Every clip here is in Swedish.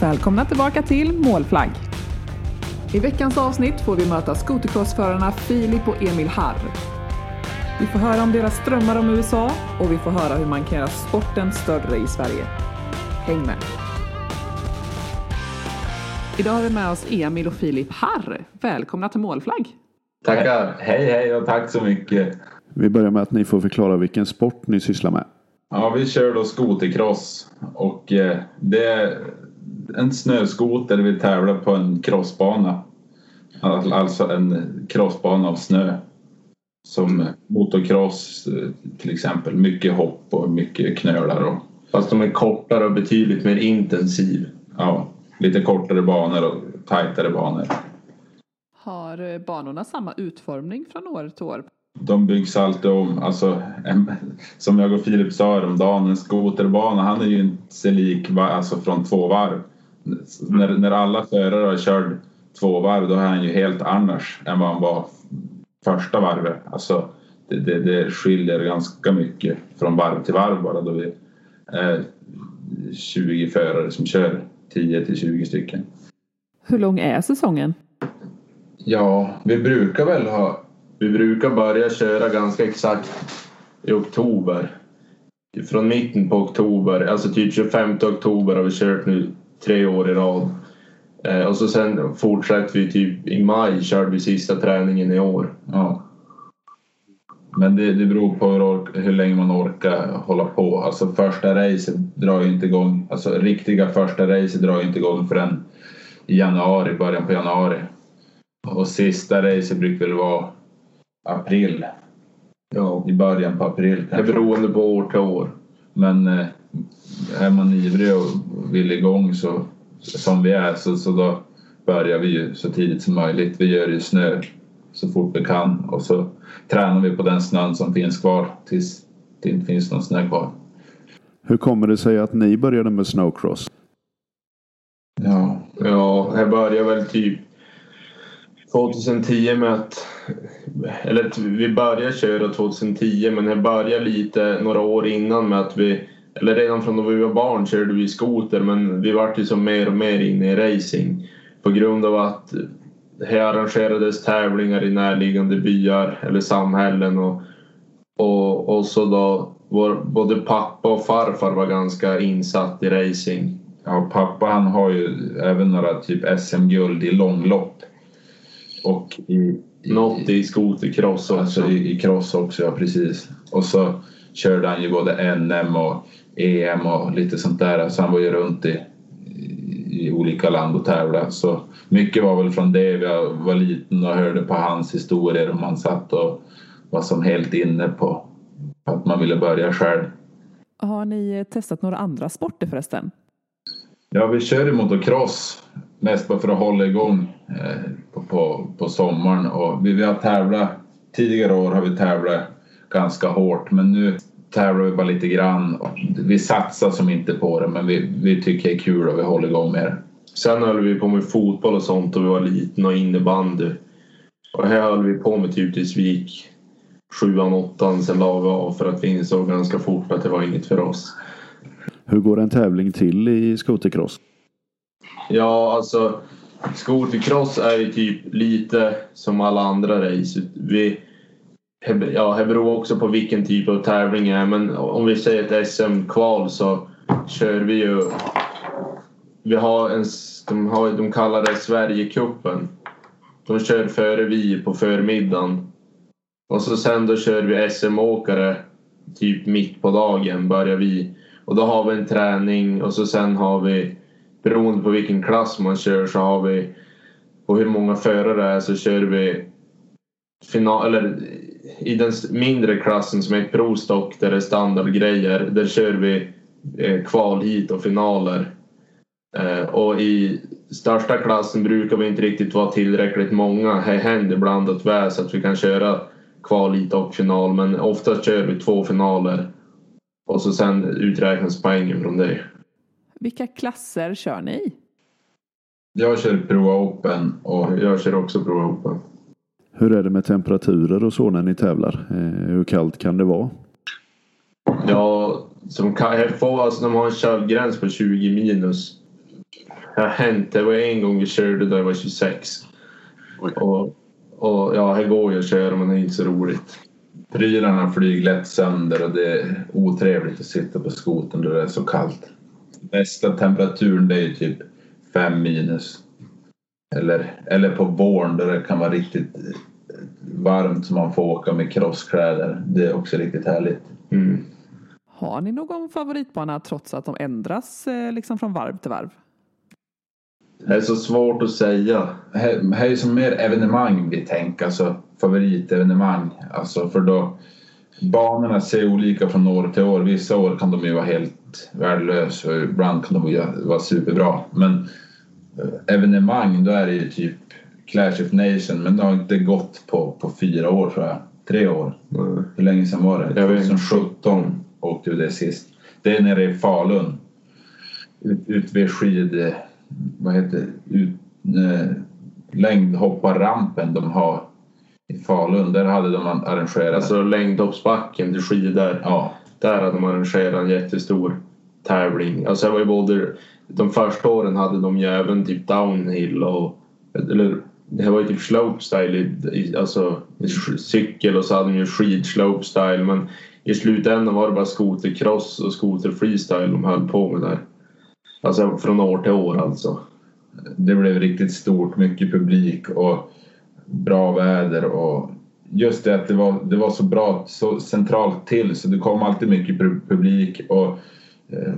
Välkomna tillbaka till Målflagg. I veckans avsnitt får vi möta skotercrossförarna Filip och Emil Harr. Vi får höra om deras drömmar om USA och vi får höra hur man kan göra sporten större i Sverige. Häng med! Idag har vi med oss Emil och Filip Harr. Välkomna till Målflagg! Tackar! Hej hej och tack så mycket! Vi börjar med att ni får förklara vilken sport ni sysslar med. Ja, vi kör då skotercross och eh, det en snöskoter vi tävlar på en crossbana. Alltså en crossbana av snö. Som motocross till exempel. Mycket hopp och mycket knölar. Och, Fast de är kortare och betydligt mer intensiv. ja, lite kortare banor och tajtare banor. Har banorna samma utformning från år till år? De byggs alltid om. Alltså, en, som jag och Filip sa häromdagen, en skoterbana han är ju inte sig lik alltså, från två varv. När, när alla förare har kört två varv då är han ju helt annars än vad han var första varvet. Alltså, det, det, det skiljer ganska mycket från varv till varv bara då vi är 20 förare som kör 10 till 20 stycken. Hur lång är säsongen? Ja, vi brukar väl ha vi brukar börja köra ganska exakt i oktober. Från mitten på oktober, alltså typ 25 oktober har vi kört nu tre år i rad. Eh, och så sen fortsätter vi typ i maj körde vi sista träningen i år. Ja. Men det, det beror på hur, ork, hur länge man orkar hålla på. Alltså första racet drar ju inte igång. Alltså riktiga första racet drar ju inte igång förrän i januari, början på januari. Och sista racet brukar väl vara april. Ja. I början på april Det är kanske. beroende på år till år. Men eh, är man ivrig och vill igång så, som vi är så, så då börjar vi ju så tidigt som möjligt. Vi gör ju snö så fort vi kan och så tränar vi på den snön som finns kvar tills det inte finns någon snö kvar. Hur kommer det sig att ni började med snowcross? Ja, Ja, jag började väl typ 2010 med att... Eller vi började köra 2010 men jag började lite några år innan med att vi... Eller redan från då vi var barn körde vi skoter men vi vart ju som mer och mer inne i racing. På grund av att här arrangerades tävlingar i närliggande byar eller samhällen och, och, och så då vår, både pappa och farfar var ganska insatt i racing. ja pappa han har ju även några typ SM-guld i långlopp. Och i, något i skotercross också. Alltså i, i cross också, ja precis. Och så körde han ju både NM och EM och lite sånt där. Så han var ju runt i, i, olika land och tävlade. Så mycket var väl från det. Jag var liten och hörde på hans historier om han satt och var som helt inne på, att man ville börja själv. Har ni testat några andra sporter förresten? Ja, vi kör i motocross mest bara för att hålla igång eh, på, på, på sommaren. Och vi, vi har tävlat, tidigare år har vi tävlat ganska hårt men nu tävlar vi bara lite grann. Och vi satsar som inte på det men vi, vi tycker det är kul och vi håller igång med det. Sen höll vi på med fotboll och sånt och vi var liten och innebandy. Och här höll vi på med typ tills vi gick sjuan, åttan. Sen la vi av för att vi insåg ganska fort att det var inget för oss. Hur går en tävling till i skotercross? Ja, alltså skotercross är ju typ lite som alla andra race. Vi, ja, det beror också på vilken typ av tävling det är. Men om vi säger ett SM-kval så kör vi ju... Vi har en, de, har, de kallar det Sverigecupen. De kör före vi på förmiddagen. Och så sen då kör vi SM-åkare typ mitt på dagen börjar vi. Och då har vi en träning och så sen har vi beroende på vilken klass man kör så har vi och hur många förare det är så kör vi final, eller i den mindre klassen som är ett provstock där det är standardgrejer där kör vi eh, kval hit och finaler. Eh, och i största klassen brukar vi inte riktigt vara tillräckligt många. Det händer ibland att vi är så att vi kan köra kval hit och final men oftast kör vi två finaler och så sen uträknas poängen från det. Vilka klasser kör ni i? Jag kör Pro Open och Jag kör också Pro Open. Hur är det med temperaturer och så när ni tävlar? Eh, hur kallt kan det vara? Ja, som får, alltså, de har en köldgräns på 20 minus. det har hänt. Det var en gång vi körde då jag var 26. Oj. Och, och ja, här går ju att köra men det är inte så roligt. Prylarna flyger lätt sönder och det är otrevligt att sitta på skotern då det är så kallt. Bästa temperaturen det är ju typ 5 minus. Eller, eller på våren då det kan vara riktigt varmt så man får åka med crosskläder. Det är också riktigt härligt. Mm. Har ni någon favoritbana trots att de ändras eh, liksom från varv till varv? Det är så svårt att säga. Här, här är som mer evenemang vi tänker, alltså favoritevenemang. Alltså för då banorna ser olika från år till år. Vissa år kan de ju vara helt värdelösa och ibland kan de vara superbra. Men eh, evenemang, då är det ju typ Clash of Nation, men det har inte gått på, på fyra år tror jag. Tre år. Mm. Hur länge sedan var det? Jag vet inte. 2017 åkte vi det sist. Det är nere i Falun. Ut, ut vid skid... Vad heter det? ut, eh, Längdhopparrampen de har i Falun. Där hade de arrangerat. Alltså längdhoppsbacken till skidor. ja, där hade de arrangerat en jättestor tävling. Alltså jag var ju både... De första åren hade de ju även typ downhill och... Eller det var ju typ slopestyle alltså cykel och så hade de ju skid slopestyle men i slutändan var det bara skotercross och skoter freestyle de höll på med där. Alltså från år till år alltså. det blev riktigt stort. Mycket publik och bra väder och just det att det var, det var så bra, så centralt till så det kom alltid mycket pu- publik och eh,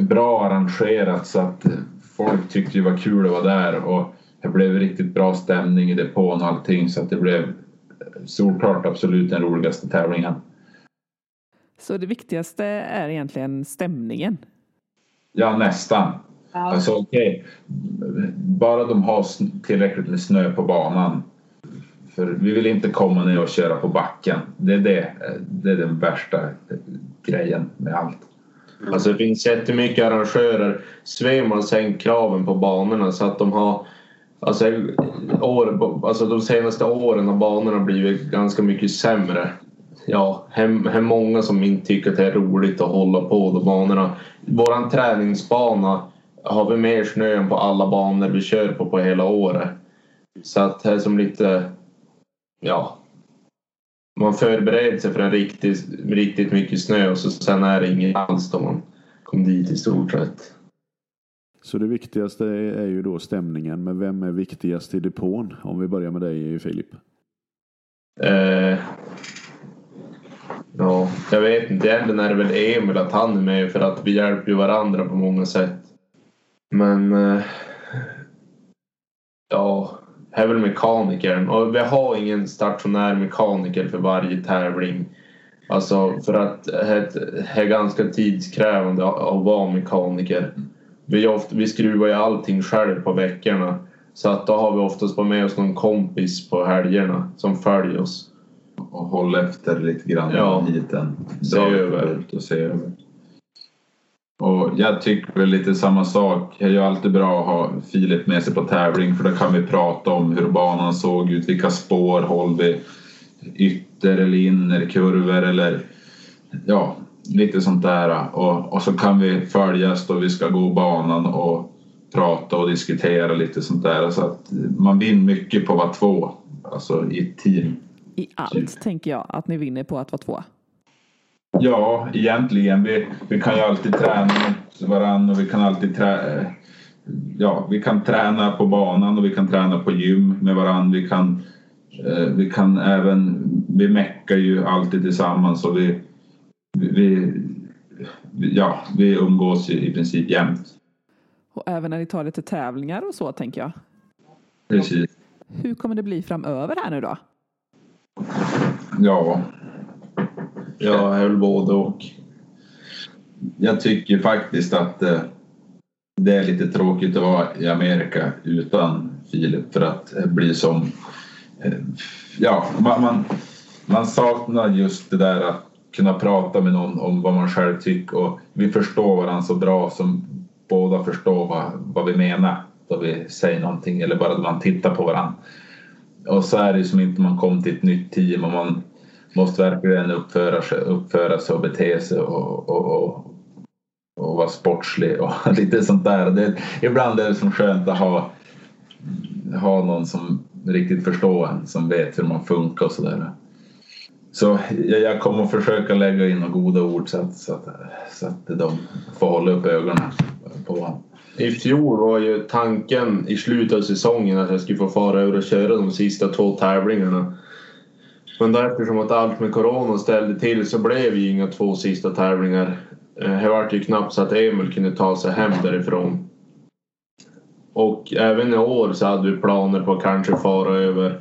bra arrangerat så att eh, folk tyckte det var kul att vara där och det blev riktigt bra stämning i depån och allting så att det blev eh, solklart absolut den roligaste tävlingen. Så det viktigaste är egentligen stämningen. Ja, nästan. Alltså okej, bara de har tillräckligt med snö på banan. För vi vill inte komma ner och köra på backen. Det är, det, det är den värsta grejen med allt. Alltså det finns jättemycket arrangörer. Svem har sänkt kraven på banorna så att de har Alltså, år, alltså de senaste åren har banorna blivit ganska mycket sämre. Ja, hem, hem många som inte tycker att det är roligt att hålla på de banorna. Våran träningsbana har vi mer snö än på alla banor vi kör på på hela året. Så att det är som lite, ja. Man förbereder sig för en riktigt, riktigt mycket snö och så sen är det inget alls då man kom dit i stort sett. Så det viktigaste är ju då stämningen. Men vem är viktigast i depån? Om vi börjar med dig Filip. Eh, ja, jag vet inte. Egentligen är det väl Emil att han är med för att vi hjälper ju varandra på många sätt. Men eh, ja, är väl mekanikern. Och vi har ingen stationär mekaniker för varje tävling. Alltså för att det är ganska tidskrävande att vara mekaniker. Vi, ofta, vi skruvar ju allting själv på veckorna. Så att då har vi oftast med oss någon kompis på helgerna som följer oss. Och hålla efter lite grann Ja. hit en. Se Dra över. Och se över. Och jag tycker väl lite samma sak. Det är ju alltid bra att ha Filip med sig på tävling för då kan vi prata om hur banan såg ut, vilka spår håll vi ytter eller innerkurvor eller ja, lite sånt där. Och, och så kan vi följas då vi ska gå banan och prata och diskutera lite sånt där. Så att man vinner mycket på att vara två, alltså i ett team. I allt tänker jag att ni vinner på att vara två. Ja, egentligen. Vi, vi kan ju alltid träna mot varandra och vi kan alltid trä, ja, vi kan träna på banan och vi kan träna på gym med varandra. Vi kan, eh, vi kan även, vi meckar ju alltid tillsammans och vi, vi, vi, ja, vi umgås ju i princip jämt. Och även när ni tar lite tävlingar och så tänker jag. Precis. Hur kommer det bli framöver här nu då? Ja, Ja, är väl både och. jag tycker faktiskt att eh, det är lite tråkigt att vara i Amerika utan Filip för att blir som... eh, Ja, man, man, man saknar just det där att kunna prata med någon om vad man själv tycker och vi förstår varandra så bra som båda förstår vad, vad vi menar då vi säger någonting eller bara man tittar på varandra. Och så är det ju som inte man kommer till ett nytt team och man måste verkligen uppföra sig, uppföra sig och bete sig och, och, och, och vara sportslig och lite sånt där. Det, ibland är det som skönt att ha, ha någon som riktigt förstår en, som vet hur man funkar och sådär. Så jag, kommer att försöka lägga in några goda ord så att, så att, så att de får hålla upp ögonen på honom. I fjol var ju tanken i slutet av säsongen att jag skulle få fara över och köra de sista två tävlingarna. Men då eftersom att allt med corona ställde till så blev ju inga två sista tävlingar. Eh, det vart ju knappt så att Emil kunde ta sig hem därifrån. Och även i år så hade vi planer på att kanske fara över i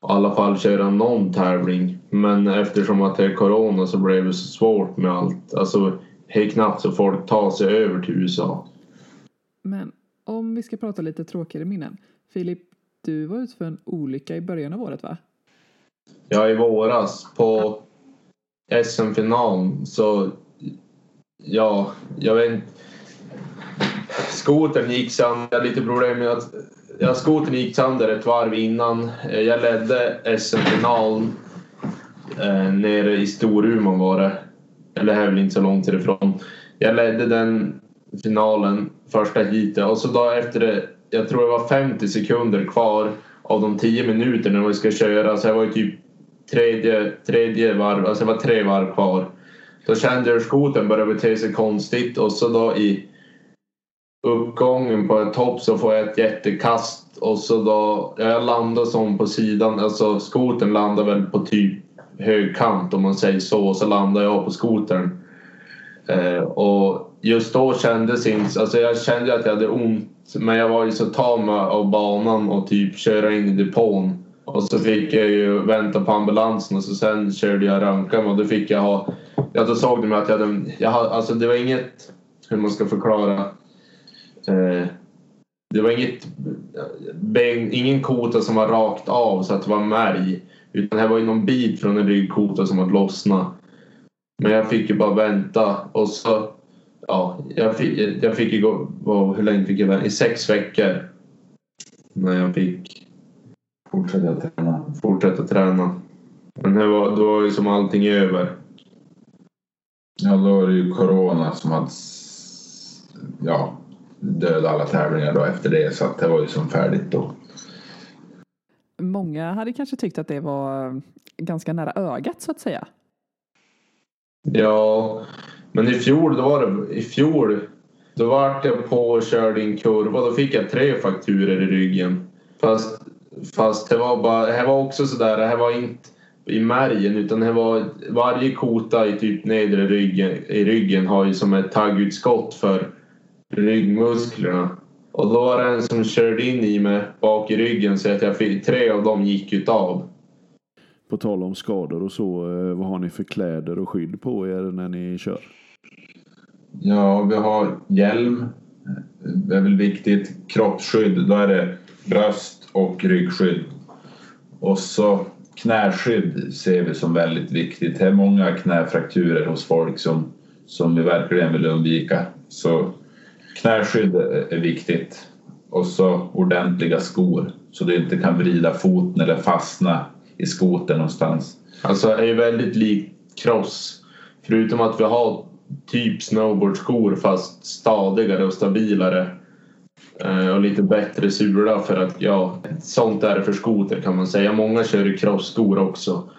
alla fall köra någon tävling. Men eftersom att det är corona så blev det så svårt med allt. Alltså, det är knappt så folk tar sig över till USA. Men om vi ska prata lite tråkigare minnen. Filip, du var ute för en olycka i början av året va? Ja, i våras på SM-finalen så... Ja, jag vet inte. Skotern gick sönder. Jag har lite problem med att... Ja, skotern gick sönder ett varv innan. Eh, jag ledde SM-finalen eh, nere i Storuman var det. Eller här är väl inte så långt ifrån. Jag ledde den finalen, första heatet och så då efter det, jag tror det var 50 sekunder kvar av de tio minuterna vi ska köra så jag var ju typ tredje, tredje varv, alltså det var tre varv kvar. Då kände jag hur skotern började bete sig konstigt och så då i uppgången på en topp så får jag ett jättekast och så då, jag landar som på sidan, alltså skotern landar väl på typ högkant om man säger så och så landar jag på skotern. Eh, och just då kändes inte, alltså jag kände att jag hade ont men jag var ju så tam av banan och typ köra in i depån. Och så fick jag ju vänta på ambulansen och så sen körde jag röntgen och då fick jag ha, ja då såg de att jag hade, jag hade alltså det var inget, hur man ska förklara. Eh, det var inget, ben, ingen kota som var rakt av så att det var märg. Utan det var ju någon bit från en ryggkota som hade lossnat. Men jag fick ju bara vänta och så ja, jag fick, jag fick ju gå, vad- hur länge fick jag vänta? I sex veckor. När jag fick Fortsätta träna. fortsätta träna. Men det var, då var ju som allting över. Ja, då var det ju corona som hade ja, dödat alla tävlingar då efter det så att det var ju som färdigt då. Många hade kanske tyckt att det var ganska nära ögat så att säga. Ja, men i fjol då var det, i fjol då vart jag på och körde i en kurva. Då fick jag tre fakturer i ryggen. Fast, fast det var bara, det här var också sådär, det här var inte i märgen utan det var varje kota i typ nedre ryggen, i ryggen har ju som ett taggutskott för ryggmusklerna. Och då var det en som körde in i mig bak i ryggen så att jag fick, tre av dem gick utav. På tal om skador och så, eh, vad har ni för kläder och skydd på er när ni kör? Ja, vi har hjälm. Det är väl viktigt. Kroppsskydd, då är det bröst och ryggskydd. Och så knäskydd ser vi som väldigt viktigt. Det är många knäfrakturer hos folk som, som vi verkligen vill undvika. Så knäskydd är viktigt. Och så ordentliga skor så du inte kan vrida foten eller fastna i skoten någonstans. Alltså det är ju väldigt likt cross. Förutom att vi har typ snowboardskor fast stadigare och stabilare. Eh, Och lite bättre sula för att ja, sånt är det för skoter kan man säga. Många kör ju crossskor också.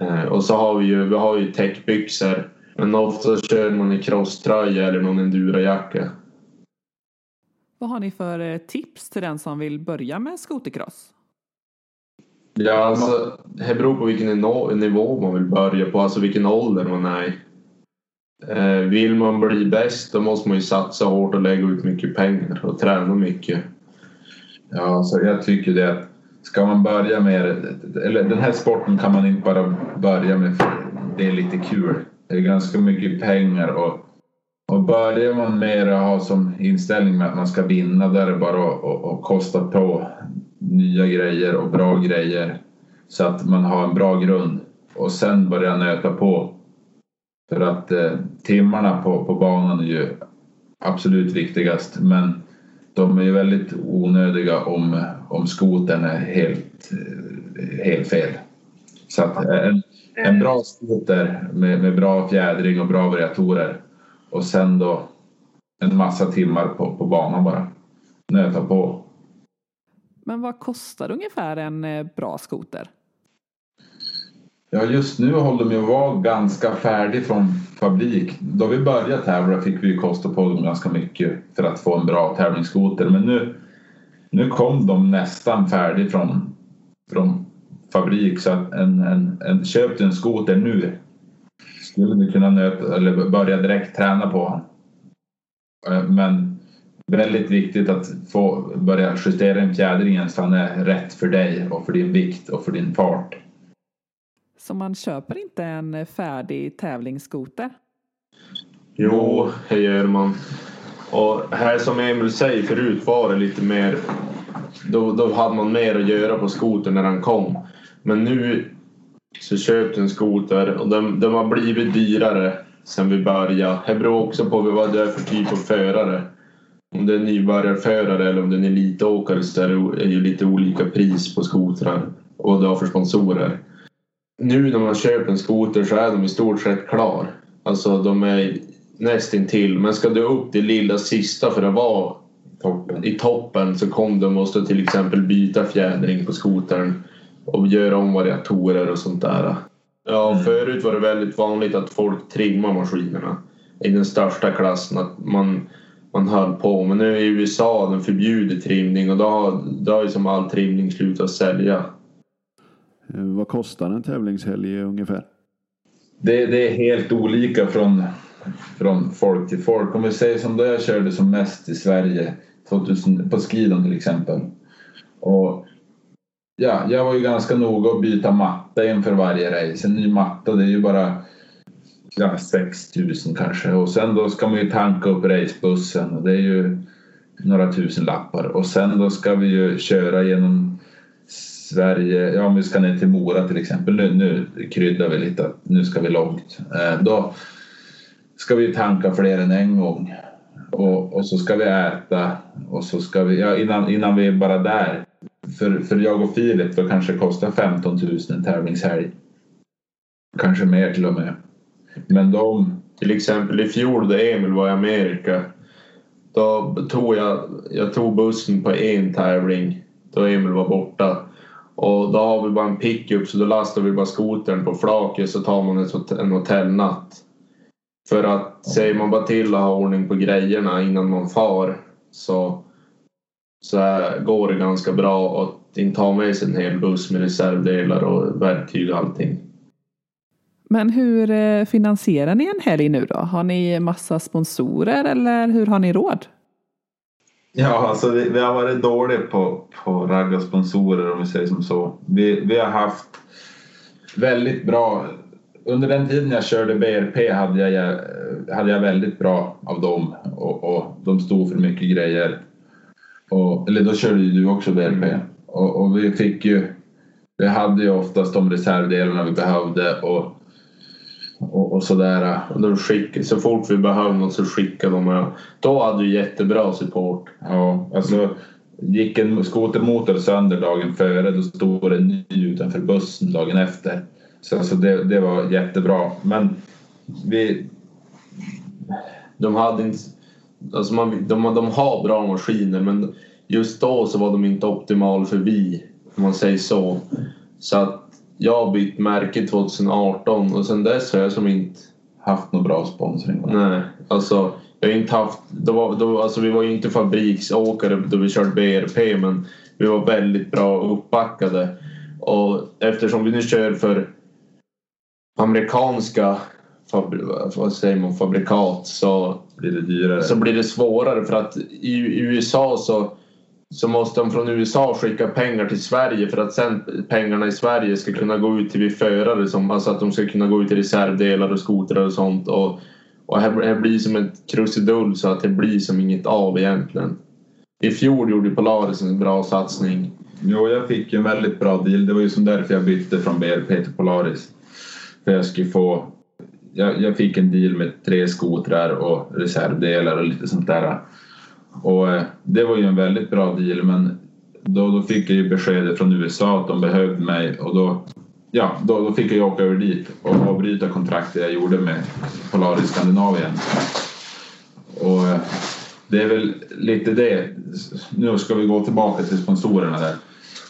Eh, Och så har vi ju, vi har ju täckbyxor. Men ofta kör man i crosströja eller någon endurojacka. Vad har ni för eh, tips till den som vill börja med skotercross? Ja, alltså det beror på vilken nivå- man vill börja på, alltså vilken ålder man är i. Eh, Vill man bli bäst då måste man ju satsa hårt och lägga ut mycket pengar och träna mycket. Ja, så jag tycker det att ska man börja med det, eller den här sporten kan man inte bara börja med för det är lite kul. Det är ganska mycket pengar och, och börjar man med att ha som inställning med att man ska vinna där är det bara att, att, att kosta på nya grejer och bra grejer så att man har en bra grund och sen börja nöta på. För att eh, timmarna på, på banan är ju absolut viktigast men de är ju väldigt onödiga om, om skotern är helt, eh, helt fel. Så att eh, en, en bra skoter med, med bra fjädring och bra variatorer och sen då en massa timmar på, på banan bara. Nöta på. Men vad kostar ungefär en eh, bra skoter? Ja, just nu håller de ju att vara ganska färdig från fabrik. Då vi började tävla fick vi kosta på dem ganska mycket för att få en bra tävlingsskoter. Men nu, nu kom de nästan färdig från, från fabrik så att en, en, en, köp en skoter nu skulle du kunna nöta, eller börja direkt träna på. honom. men väldigt viktigt att få börja justera in fjädringen så han är rätt för dig och för din vikt och för din fart. Så man köper inte en färdig tävlingsskoter? Jo, det gör man. Och här som Emil säger förut var det lite mer då, då hade man mer att göra på skotern när han kom. Men nu så köpte en skoter och de, de har blivit dyrare sen vi började. Det beror också på vad det är för typ av förare. Om det är nybörjarförare eller om det är en elitåkare så är det ju lite olika pris på skotrar och vad du har för sponsorer. Nu när man köper en skoter så är de i stort sett klar. Alltså de är nästintill. Men ska du upp till lilla sista för att vara toppen. i toppen så kommer de måste till exempel byta fjädring på skotern och göra om variatorer och sånt där. Ja, mm. förut var det väldigt vanligt att folk trimmar maskinerna i den största klassen. Att man, man höll på. Men nu i USA den förbjuder trimning och då har, då har ju som all trimning slutat sälja. Eh, vad kostar en tävlingshelg ungefär? Det, det, är helt olika från, från folk till folk. Om vi säger som då jag körde som mest i Sverige 2000, på skidon till exempel. Och ja, jag var ju ganska noga att byta matta inför varje race. En ny matta det är ju bara ja, 6000 kanske och sen då ska man ju tanka upp racebussen och det är ju några tusen lappar och sen då ska vi ju köra genom Sverige, ja om vi ska ner till Mora till exempel, nu, nu kryddar vi lite att nu ska vi långt. Eh, då ska vi tanka fler än en gång och, och så ska vi äta och så ska vi, ja innan, innan vi är bara där för, för jag och Filip då kanske kostar 15 000 en tävlingshelg. Kanske mer till och med. Men de... Till exempel i fjol då Emil var i Amerika. Då tog jag, jag tog bussen på en tävling då Emil var borta. Och då har vi bara en pickup så då lastar vi bara skotern på flaket så tar man en hotellnatt. För att säger man bara till att ha ordning på grejerna innan man far så så går det ganska bra att inte ha med sig en hel buss med reservdelar och verktyg och allting. Men hur eh, finansierar ni en helg nu då? Har ni massa sponsorer eller hur har ni råd? Ja, alltså vi, vi har varit dåliga på, på ragga sponsorer om vi säger som så. Vi, vi har haft väldigt bra under den tiden jag körde BRP hade jag, hade jag väldigt bra av dem och, och de stod för mycket grejer. Och, eller då körde ju du också BRP. Och, och, vi fick ju... Vi hade ju oftast de reservdelarna vi behövde och, och, och sådär. Och de skick, så fort vi behövde något så skickade de. Då hade du jättebra support. Ja, alltså gick en skotermotor sönder dagen före då stod det en ny utanför bussen dagen efter. Så alltså det, det var jättebra. Men vi... De hade inte Alltså man, de, de har bra maskiner men just då så var de inte optimal för vi, om man säger så. Så att jag har bytt märke 2018 och sen dess har jag som inte haft någon bra sponsring. Nej, alltså jag har inte haft, då var, då, alltså vi var ju inte fabriksåkare då vi körde BRP men vi var väldigt bra uppbackade. Och eftersom vi nu kör för amerikanska vad säger man, fabrikat så blir det dyrare. Så blir det svårare för att i USA så, så måste de från USA skicka pengar till Sverige för att sen pengarna i Sverige ska kunna gå ut till vi förare. Som, alltså att de ska kunna gå ut till reservdelar och skotrar och sånt. Och, och här, blir som ett krusidull så att det blir som inget av egentligen. I fjol gjorde Polaris en bra satsning. Jo, jag fick en väldigt bra deal. Det var ju som därför jag bytte från BRP till Polaris. För jag skulle få jag, jag, fick en deal med tre skotrar och reservdelar och lite sånt där. Och eh, det var ju en väldigt bra deal men då, då fick jag ju beskedet från USA att de behövde mig och då, ja, då, då fick jag åka över dit och avbryta kontraktet jag gjorde med Polaris Skandinavien. Och eh, det är väl lite det. Nu ska vi gå tillbaka till sponsorerna där.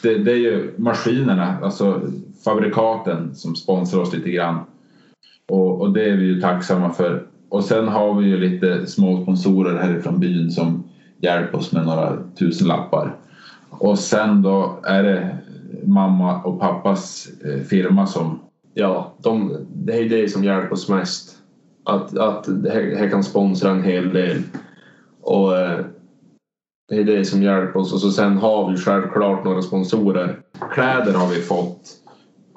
Det, det är ju maskinerna, alltså fabrikaten som sponsrar oss lite grann. Och, och det är vi ju tacksamma för. Och sen har vi ju lite små sponsorer härifrån byn som hjälp oss med några tusen lappar. Och sen då är det mamma och pappas eh, firma som... Ja, de, det är det som hjälper oss mest. Att, att det här, här kan sponsra en hel del. Och eh, det är det som hjälper oss. Och så sen har vi självklart några sponsorer. Kläder har vi fått.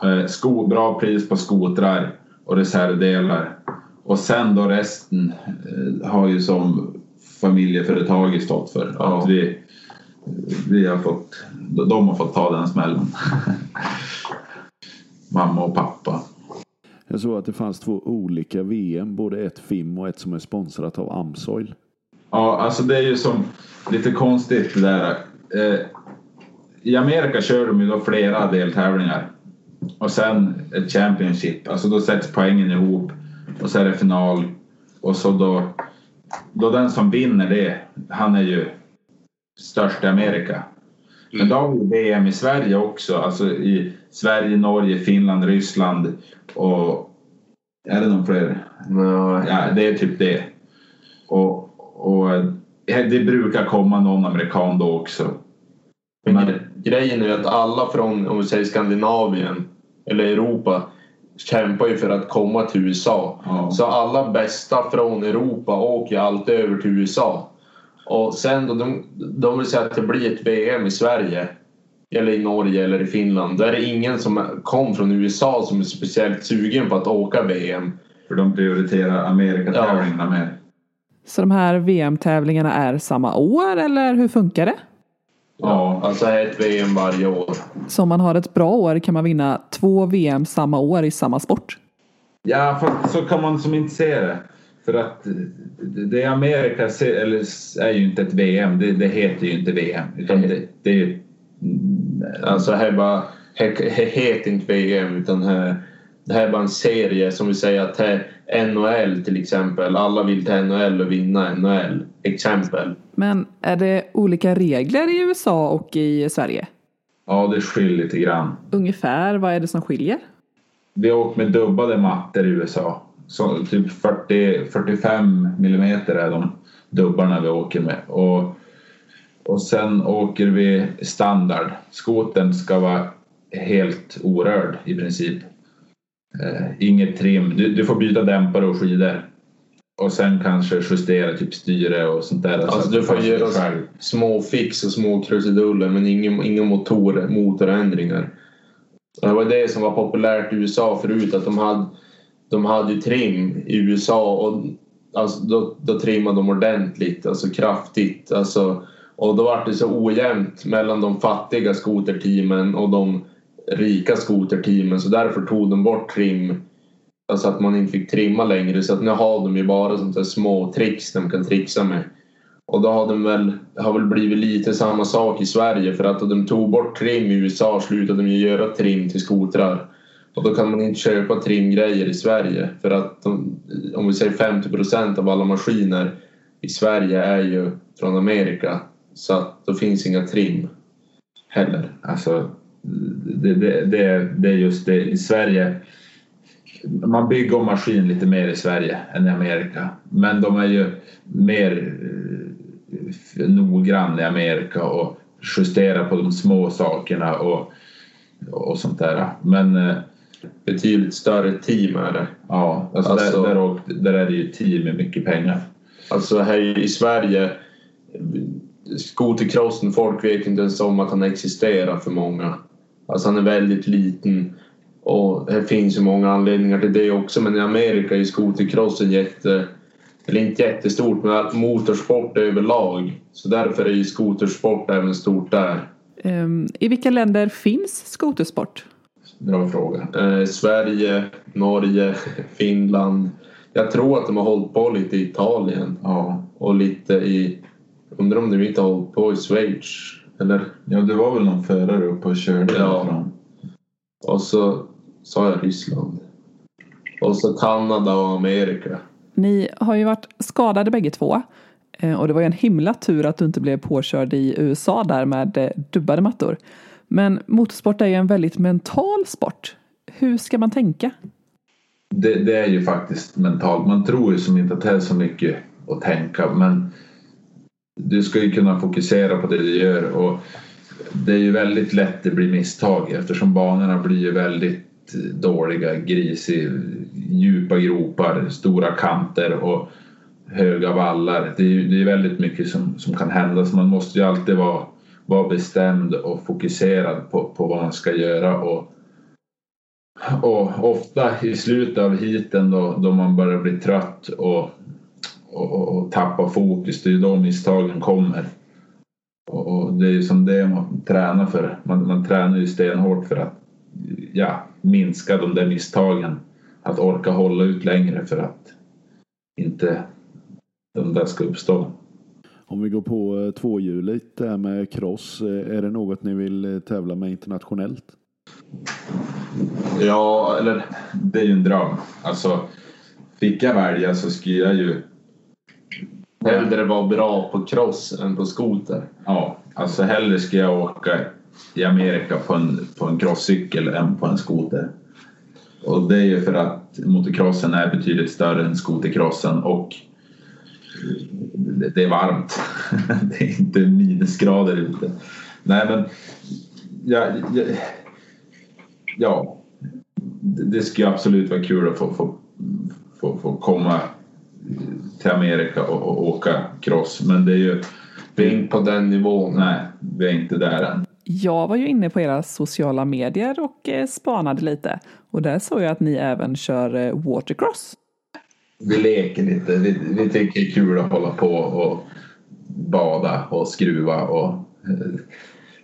Eh, sko, bra pris på skotrar och reservdelar. Och sen då resten har ju som familjeföretaget stått för. Ja. Att vi, vi har fått, de har fått ta den smällen. Mamma och pappa. Jag såg att det fanns två olika VM, både ett FIM och ett som är sponsrat av Amsoil. Ja, alltså det är ju som lite konstigt det där. Eh, I Amerika kör de ju då flera deltävlingar. Och sen ett Championship, alltså då sätts poängen ihop. Och så är det final. Och så då, då den som vinner det, han är ju störst i Amerika. Men då har vi VM i Sverige också, alltså i Sverige, Norge, Finland, Ryssland och är det någon fler? Ja, Ja, det är typ det. Och, och eh, det brukar komma någon amerikan då också. Men Men- gre- grejen är att alla från om vi säger Skandinavien eller Europa kämpar ju för att komma till USA. Ja. Så alla bästa från Europa åker alltid över till USA. Och sen då de, de vill säga att det blir ett VM i Sverige eller i Norge eller i Finland. Då är det ingen som kom från USA som är speciellt sugen på att åka VM. För de prioriterar Amerikatävlingarna mer. Så de här VM-tävlingarna är samma år eller hur funkar det? Ja. Alltså ett VM varje år. Så om man har ett bra år kan man vinna två VM samma år i samma sport. Ja, fast så kan man som inte se det. För att det Amerika eller är ju inte ett VM. Det, det heter ju inte VM. Utan det, det är. Alltså här är bara, här, här heter inte VM utan här, det här är bara en serie som vi säger att här, NHL till exempel. Alla vill till NHL och vinna NHL. Exempel. Men är det olika regler i USA och i Sverige? Ja, det skiljer lite grann. Ungefär, vad är det som skiljer? Vi har åkt med dubbade mattor i USA. Så typ 40, 45 millimeter är de dubbarna vi åker med. Och, och sen åker vi standard. Skoten ska vara helt orörd i princip. Eh, inget trim. Du, du får byta dämpare och skidor. Och sen kanske justera typ styre och sånt där. så Alltså att du får göra själv. små fix och små krusiduller men inga, inga motor, motorändringar. Det var det som var populärt i USA förut att de hade, de hade ju trim i USA och alltså, då, då trimmade de ordentligt, alltså kraftigt. Alltså, och då var det så ojämnt mellan de fattiga skoterteamen och de rika skoterteamen så därför tog de bort trim Alltså att man inte fick trimma längre så att nu har de ju bara sånt där små tricks de kan trixa med. Och då har de väl, har väl blivit lite samma sak i Sverige för att de tog bort trim i USA slutade de ju göra trim till skotrar. Och då kan man inte köpa trimgrejer i Sverige för att de, om vi säger 50 procent av alla maskiner i Sverige är ju från Amerika. Så att då finns inga trim heller. Alltså, det, det, det, det är just det. I Sverige man bygger om maskin lite mer i Sverige än i Amerika. Men de är ju mer eh, noggrann i Amerika och justerar på de små sakerna och, och sånt där. Men eh, Betydligt större team är det. ja, alltså, Alltså- där, där, där är det ju team med mycket pengar. Alltså här i Sverige skotercrossen, folk vet inte ens om att han existerar för många. Alltså han är väldigt liten och det finns ju många anledningar till det också men i Amerika är skotercrossen jätte eller inte jättestort men motorsport överlag. Så därför är ju skotersport även stort där. Ehm, I vilka länder finns skotersport? Bra fråga. Eh, Sverige, Norge, Finland. Jag tror att de har hållit på lite i Italien Ja. och lite i... Undrar om de inte har hållit på i Schweiz? Eller? ja, det var väl någon förare uppe och körde Ja. därifrån. Och så sa jag Ryssland. Och så Kanada och Amerika. Ni har ju varit skadade bägge två. Eh, och det var ju en himla tur att du inte blev påkörd i USA där med eh, dubbade mattor. Men motorsport är ju en väldigt mental sport. Hur ska man tänka? Det, det är ju faktiskt mentalt. Man tror ju som inte att det är så mycket att tänka men du ska ju kunna fokusera på det du gör och det är ju väldigt lätt det blir misstag eftersom banorna blir ju väldigt dåliga, grisig, djupa gropar, stora kanter och höga vallar. Det är ju det är väldigt mycket som, som kan hända så man måste ju alltid vara, vara bestämd och fokuserad på, på vad man ska göra och, och ofta i slutet av heaten då, då man börjar bli trött och, och, och tappa fokus, det är då misstagen kommer. Och, och det är ju som det man tränar för. Man, man tränar ju stenhårt för att ja, minska de där misstagen. Att orka hålla ut längre för att inte de där ska uppstå. Om vi går på eh, tvåhjuligt där med cross. eh, Är det något ni vill eh, tävla med internationellt? Ja, eller Det är ju en dröm. Alltså, fick jag välja så skulle jag ju hellre vara bra på cross än på skoter. Ja, alltså hellre ska jag åka i Amerika på en, på en crosscykel än på en skoter. Och det är ju för att motocrossen är betydligt större än skotercrossen och det är varmt. Det är inte minusgrader ute. Nej men, ja, ja, ja det det skulle absolut vara kul att få, få, få, få komma till Amerika och, och åka cross. Men det är ju, Vi är inte på den nivån. nej, vi är inte där än. Jag var ju inne på era sociala medier och eh, spanade lite. Och där såg jag att ni även kör eh, watercross. Vi leker lite. Vi, vi tycker det är kul att hålla på och bada och skruva och eh,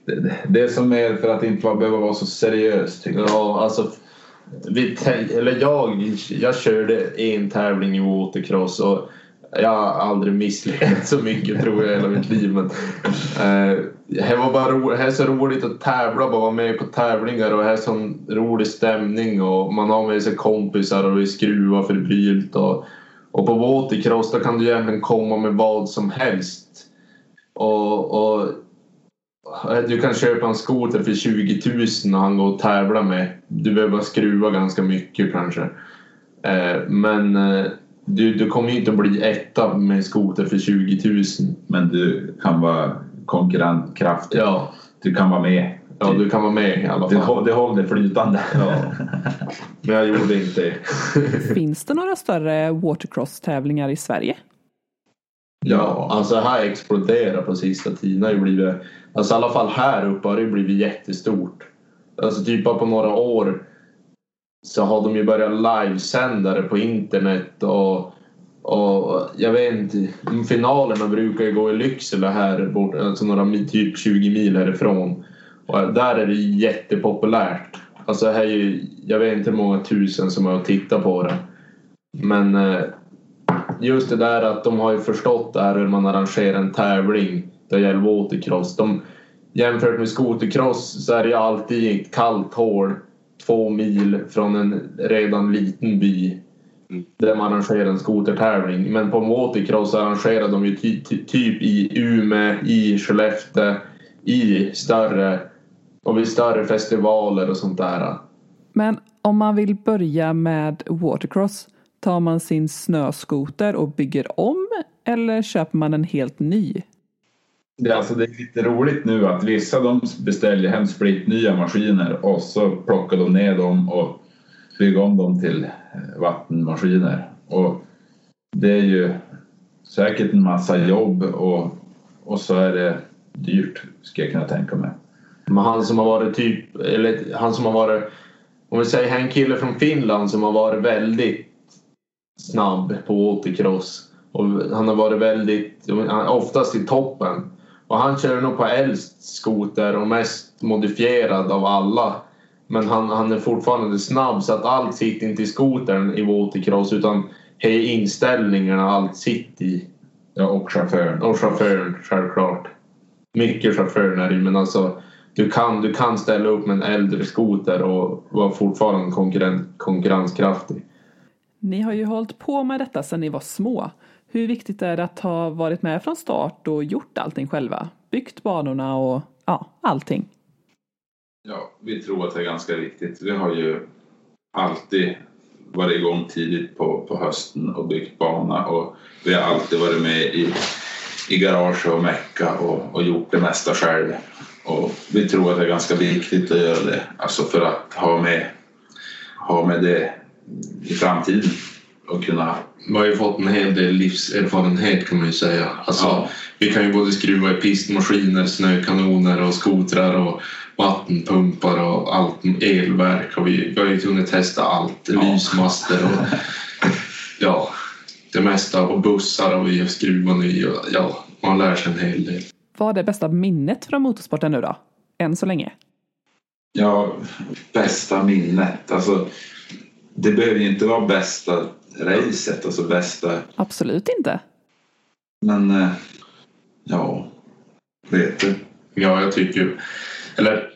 det, det- det är som mer för att inte behöva vara så seriös tycker jag. Ja, alltså. Vi eller jag, jag körde en tävling i watercross och jag har aldrig misslyckats så mycket tror jag i hela mitt liv. Men, eh, det, var bara ro, det är så roligt att tävla och vara med på tävlingar och det är sån rolig stämning och man har med sig kompisar och vi skruvar febrilt. Och, och på watercross då kan du egentligen komma med vad som helst. Och, och du kan köpa en skoter för 20 000 och han går och tävlar med. Du behöver bara skruva ganska mycket kanske. Eh, Men eh, du, du kommer ju inte att bli etta med skoter för 20 000. Men du kan vara konkurrentkraftig. Ja, Du kan vara med. ja du kan vara med i alla Det, fall. hå- det håller flytande. Ja. Men jag gjorde inte det. Finns det några större watercross-tävlingar i Sverige? Ja, alltså här exploderar på sista tiden. Det har ju blivit, alltså i alla fall här uppe har det blivit jättestort. Alltså typ bara på några år så har de ju börjat livesända det på internet och, och jag vet inte, finalerna brukar ju gå i Lycksele här bort, alltså några typ 20 mil härifrån. Och där är det jättepopulärt. Alltså här är ju, jag vet inte hur många tusen som har tittat på det. Men eh, just det där att de har ju förstått det här hur man arrangerar en tävling. Det gäller watercross. De, jämfört med skotercross så är det alltid ett kallt hål två mil från en redan liten by där man arrangerar en skotertävling. Men på watercross arrangerar de ju ty, ty, typ i Umeå, i Skellefteå, i större och vid större festivaler och sånt där. Men om man vill börja med watercross, tar man sin snöskoter och bygger om eller köper man en helt ny? Det, är alltså, det är lite roligt nu att vissa de beställer hem nya maskiner och så plockar de ner dem och bygger om dem till eh, vattenmaskiner. Och det är ju säkert en massa jobb och, och så är det dyrt ska jag kunna tänka mig. Men han som har varit typ, eller han som har varit, om vi säger en kille från Finland som har varit väldigt snabb på återkross Och han har varit väldigt, oftast i toppen. Och han kör nog på äldst skoter och mest modifierad av alla. Men han, han är fortfarande snabb så att allt sitter inte i skotern i watercross utan det är inställningarna allt sitter i. Ja, och chauffören. Och chauffören självklart. Mycket chauffören är det ju, men alltså du kan, du kan ställa upp med en äldre skoter och vara fortfarande konkurren, konkurrenskraftig. Ni har ju hållit på med detta sedan ni var små. Hur viktigt är det att ha varit med från start och gjort allting själva? Byggt banorna och ja, allting. Ja, vi tror att det är ganska viktigt. Vi har ju alltid varit igång tidigt på, på hösten och byggt bana och vi har alltid varit med i, i garage och mecka och, och gjort det mesta själv. Och vi tror att det är ganska viktigt att göra det, alltså för att ha med, ha med det i framtiden och kunna... Vi har ju fått en hel del livserfarenhet kan man ju säga. Alltså, Ja. Vi kan ju både skruva i pistmaskiner, snökanoner och skotrar och vattenpumpar och allt, elverk och vi, vi har ju hunnit testa allt. Lysmaster och ja, det mesta och bussar och vi har skruvat i och ja, man lär sig en hel del. Vad är bästa minnet från motorsporten nu då? Än så länge. Ja, bästa minnet. Alltså, det behöver ju inte vara bästa racet, alltså bästa... Absolut inte. Men eh, ja, vet du. Ja, jag tycker... Eller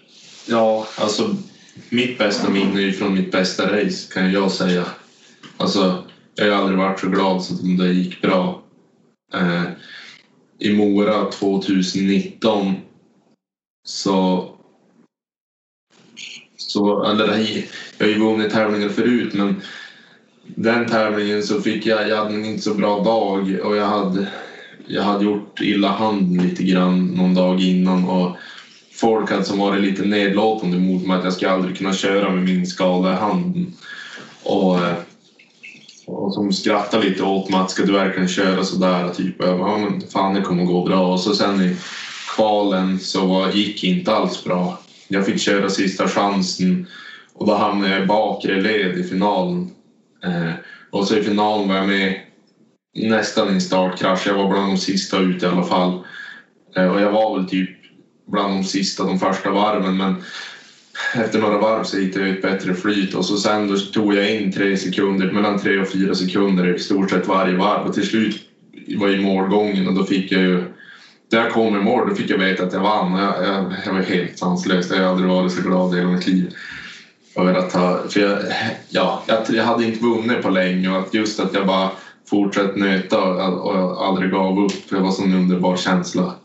ja, alltså mitt bästa minne är från mitt bästa race kan jag säga. Alltså, jag har aldrig varit så glad som det gick bra. Eh, I Mora 2019 så... så eller, jag har ju vunnit tävlingar förut men den tävlingen så fick jag, jag hade en inte så bra dag och jag hade, jag hade gjort illa handen lite grann någon dag innan och folk hade som varit lite nedlåtande mot mig att jag ska aldrig kunna köra med min skada i handen. Och, eh, och som skrattade lite åt mig att ska du verkligen köra sådär? Typ. Jag bara, ja men fan det kommer gå bra. Och så sen i kvalen så gick inte alls bra. Jag fick köra sista chansen och då hamnade jag i bakre led i finalen. Eh, och så i finalen var jag med nästan i en startkrasch. Jag var bland de sista ut i alla fall. Eh, och jag var väl typ bland de sista de första varven men efter några varv så hittade jag ett bättre flyt och så sen då tog jag in tre sekunder, mellan tre och fyra sekunder i stort sett varje varv och till slut var ju i målgången och då fick jag ju när jag kom i mål då fick jag veta att jag vann. Jag, jag, jag var helt sanslös. Jag har aldrig varit så glad i hela mitt liv. Över att ha, för jag, ja, jag, jag hade inte vunnit på länge och att just att jag bara fortsatt nöta och, och aldrig gav upp. Det var sån underbar känsla.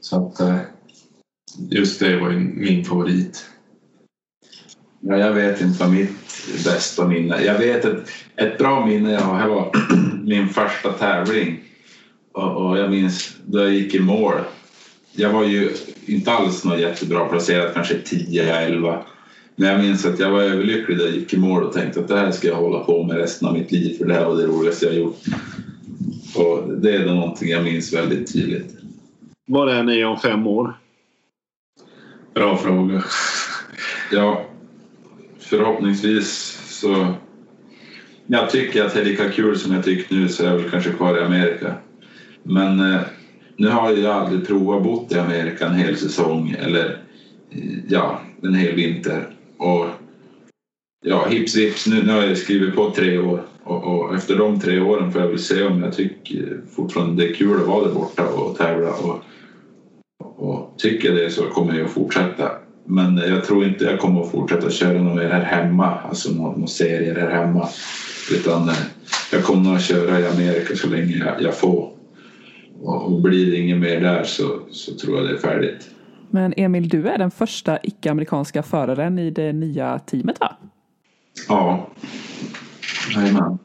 Så att eh, just det var ju min favorit. Ja, jag vet inte vad mitt bästa minne Jag vet ett, ett bra minne jag har. Det var min första tävling. Och, och jag minns då jag gick i mål. Jag var ju inte alls något jättebra placerad, kanske 10-11. Men jag minns att jag var överlycklig när jag gick i mål och tänkte att det här ska jag hålla på med resten av mitt liv för det här var det roligaste jag gjort. Och det är nog någonting jag minns väldigt tydligt. Var är ni om fem år? Bra fråga. Ja, förhoppningsvis så... Jag tycker att det är lika kul som jag tycker nu så är jag väl kanske kvar i Amerika. Men eh, nu har jag aldrig provat bott i Amerika en hel säsong eller eh, ja, en hel vinter. Och ja, hips vips, nu, nu har jag skrivit på tre år och, och efter de tre åren får jag väl se om jag tycker eh, fortfarande det är kul att vara där borta och tävla. Och, och tycker jag det så kommer jag att fortsätta. Men jag tror inte jag kommer att fortsätta köra något mer här hemma, alltså någon några serier här hemma. Utan eh, jag kommer nog att köra i Amerika så länge jag, jag får. Och, blir det inget mer där så, så tror jag det är färdigt. Men Emil, du är den första icke-amerikanska föraren i det nya teamet va? Ja. Jajamän.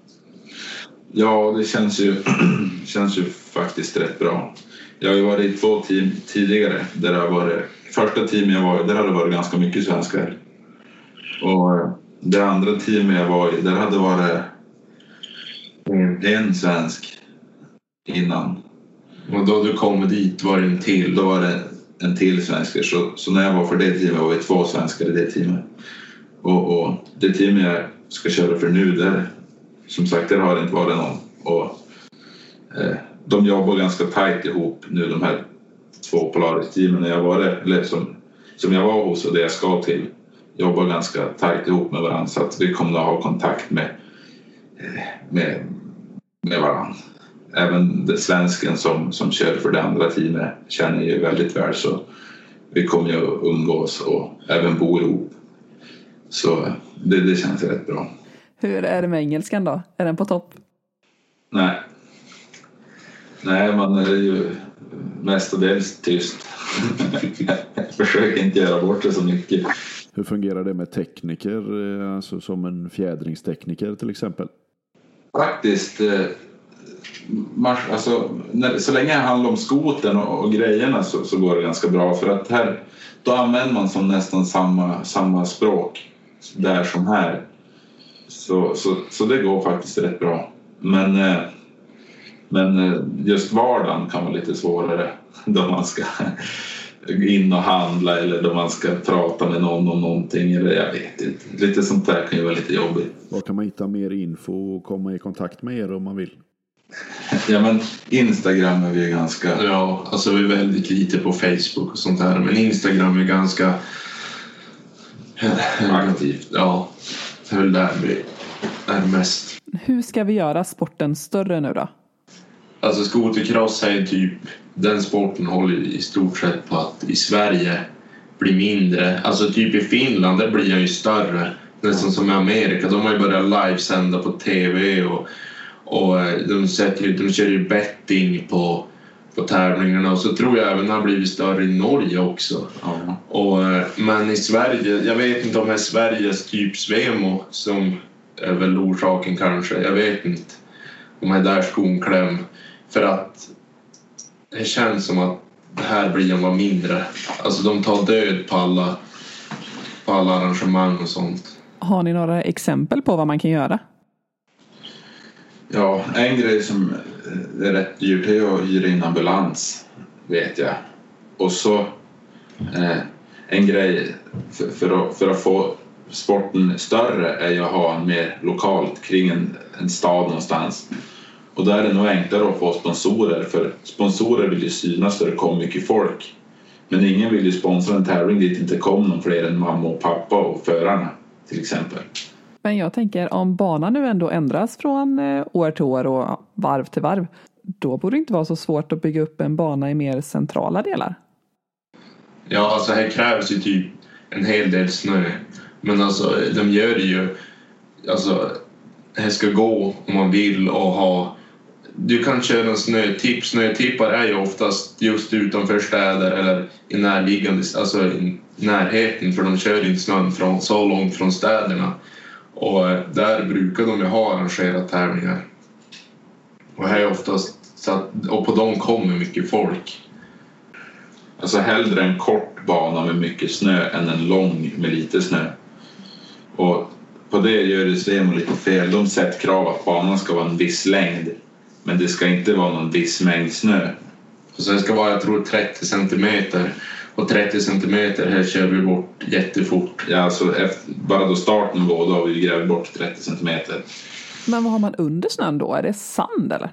Ja, det känns ju, känns ju faktiskt rätt bra. Jag har ju varit i två team tidigare. Där det varit, första teamet jag var i, där hade det varit ganska mycket svenskar. Och det andra teamet jag var i, där hade det varit en svensk innan. Och då du kom dit var det en till. Då var det en till svensk. Så, så när jag var för det teamet var vi två svenskar i det teamet. Och, och det teamet jag ska köra för nu, där, som sagt, där har det inte varit någon. Och, eh, de jobbar ganska tajt ihop nu, de här två Polaris-teamen. Jag var där, eller som, som jag var hos och det jag ska till jobbar ganska tajt ihop med varandra så att vi kommer att ha kontakt med, eh, med, med varandra. Även svensken som, som kör för det andra teamet känner jag ju väldigt väl så vi kommer ju att umgås och även bo ihop. Så det, det känns rätt bra. Hur är det med engelskan då? Är den på topp? Nej. Nej, man är ju mestadels tyst. Jag försöker inte göra bort det så mycket. Hur fungerar det med tekniker, eh, alltså som en fjädringstekniker till exempel? Faktiskt, alltså, när, så länge det handlar om skoten och, och grejerna så, så, går det ganska bra för att här då använder man som nästan samma, samma språk där som här. Så, så, så det går faktiskt rätt bra. Men, eh, men eh, just vardagen kan vara lite svårare då man ska in och handla eller då man ska prata med någon om någonting eller jag vet inte. Lite sånt där kan ju vara lite jobbigt. Var kan man hitta mer info och komma i kontakt med er om man vill? Ja men Instagram är vi ganska... Ja, alltså vi är väldigt lite på Facebook och sånt här men Instagram är ganska aktivt. Ja, det är väl där vi är mest. Hur ska vi göra sporten större nu då? Alltså skotercross är typ, den sporten håller i stort sett på att i Sverige bli mindre. Alltså typ i Finland, där blir den ju större. Nästan som i Amerika, de har ju börjat livesända på TV och, och eh, de, sätter ju, de kör ju betting på, på tävlingarna och så tror jag även det har blivit större i Norge också. Ja. Och, eh, men i Sverige, jag vet inte om det är Sveriges typ Svemo som är väl orsaken kanske, jag vet inte. Om det är där skon kläm. För att det känns som att det här blir en var mindre. Alltså de tar död på alla, på alla arrangemang och sånt. Har ni några exempel på vad man kan göra? Ja, en grej som eh, är rätt dyrt är att hyra in ambulans, vet jag. Och så eh, en grej för, för, att, för att få sporten större är ju att ha en mer lokalt kring en, en stad någonstans. Och där är det nog enklare att få sponsorer för sponsorer vill ju synas där det kommer mycket folk. Men ingen vill ju sponsra en tävling dit det inte kom någon fler än mamma och pappa och förarna till exempel. Men jag tänker om banan nu ändå ändras från eh, år till år och varv till varv. Då borde det inte vara så svårt att bygga upp en bana i mer centrala delar. Ja, alltså här krävs ju typ en hel del snö. Men alltså de gör det ju. Alltså, här ska gå om man vill och ha du kan köra en snötipp. Snötippar är ju oftast just utanför städer eller i närliggande, alltså i närheten för de kör inte snön från, så långt från städerna. Och där brukar de ju ha arrangerat tävlingar. Och här är oftast så att, och på dem kommer mycket folk. Alltså hellre en kort bana med mycket snö än en lång med lite snö. Och på det gör det Svemo lite fel. De sätter krav att banan ska vara en viss längd men det ska inte vara någon viss mängd snö. Så det ska vara, jag tror 30 centimeter. Och 30 centimeter här kör vi bort jättefort. Ja, alltså efter, bara då starten går då har vi grävt bort 30 centimeter. Men vad har man under snön då? Är det sand eller?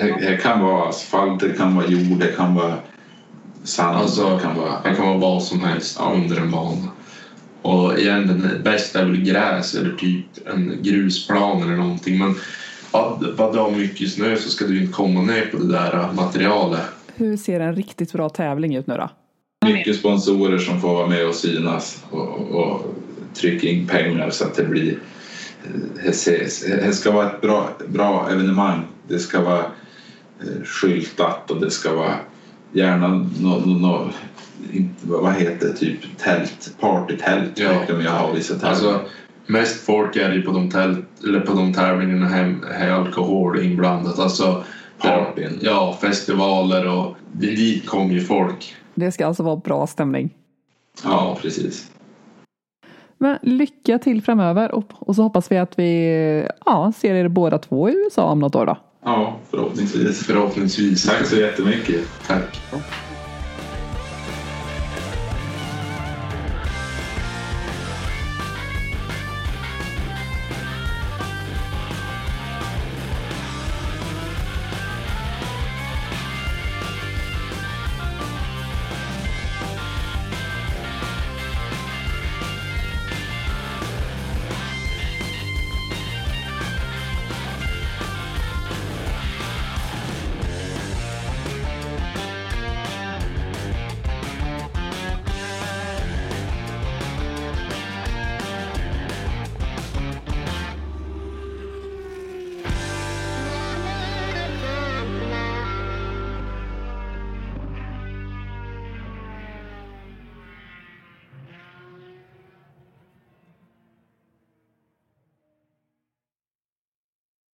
Det, det kan vara asfalt, det kan vara jord, det kan vara sand. Alltså, det kan vara, det kan vara vad som helst ja. under en bana. Och igen, den bästa är väl gräs eller typ en grusplan eller någonting. Men bara du har mycket snö så ska du inte komma ner på det där materialet. Hur ser en riktigt bra tävling ut nu då? Mycket sponsorer som får vara med och synas och, och trycka in pengar så att det blir det ska vara ett bra, bra evenemang. Det ska vara eh, skyltat och det ska vara gärna något no, no, vad heter det, typ tält, partytält ja. brukar de ju ha vissa tält. Alltså, mest folk är ju på de, tält, eller på de tävlingarna här är alkohol inblandat. Alltså, Partyn. Ja, festivaler och dit kommer ju folk. Det ska alltså vara bra stämning. Ja, precis. Men lycka till framöver och, och så hoppas vi att vi ja, ser er båda två i USA om något år då. Ja, förhoppningsvis. Förhoppningsvis. Tack så jättemycket. Tack.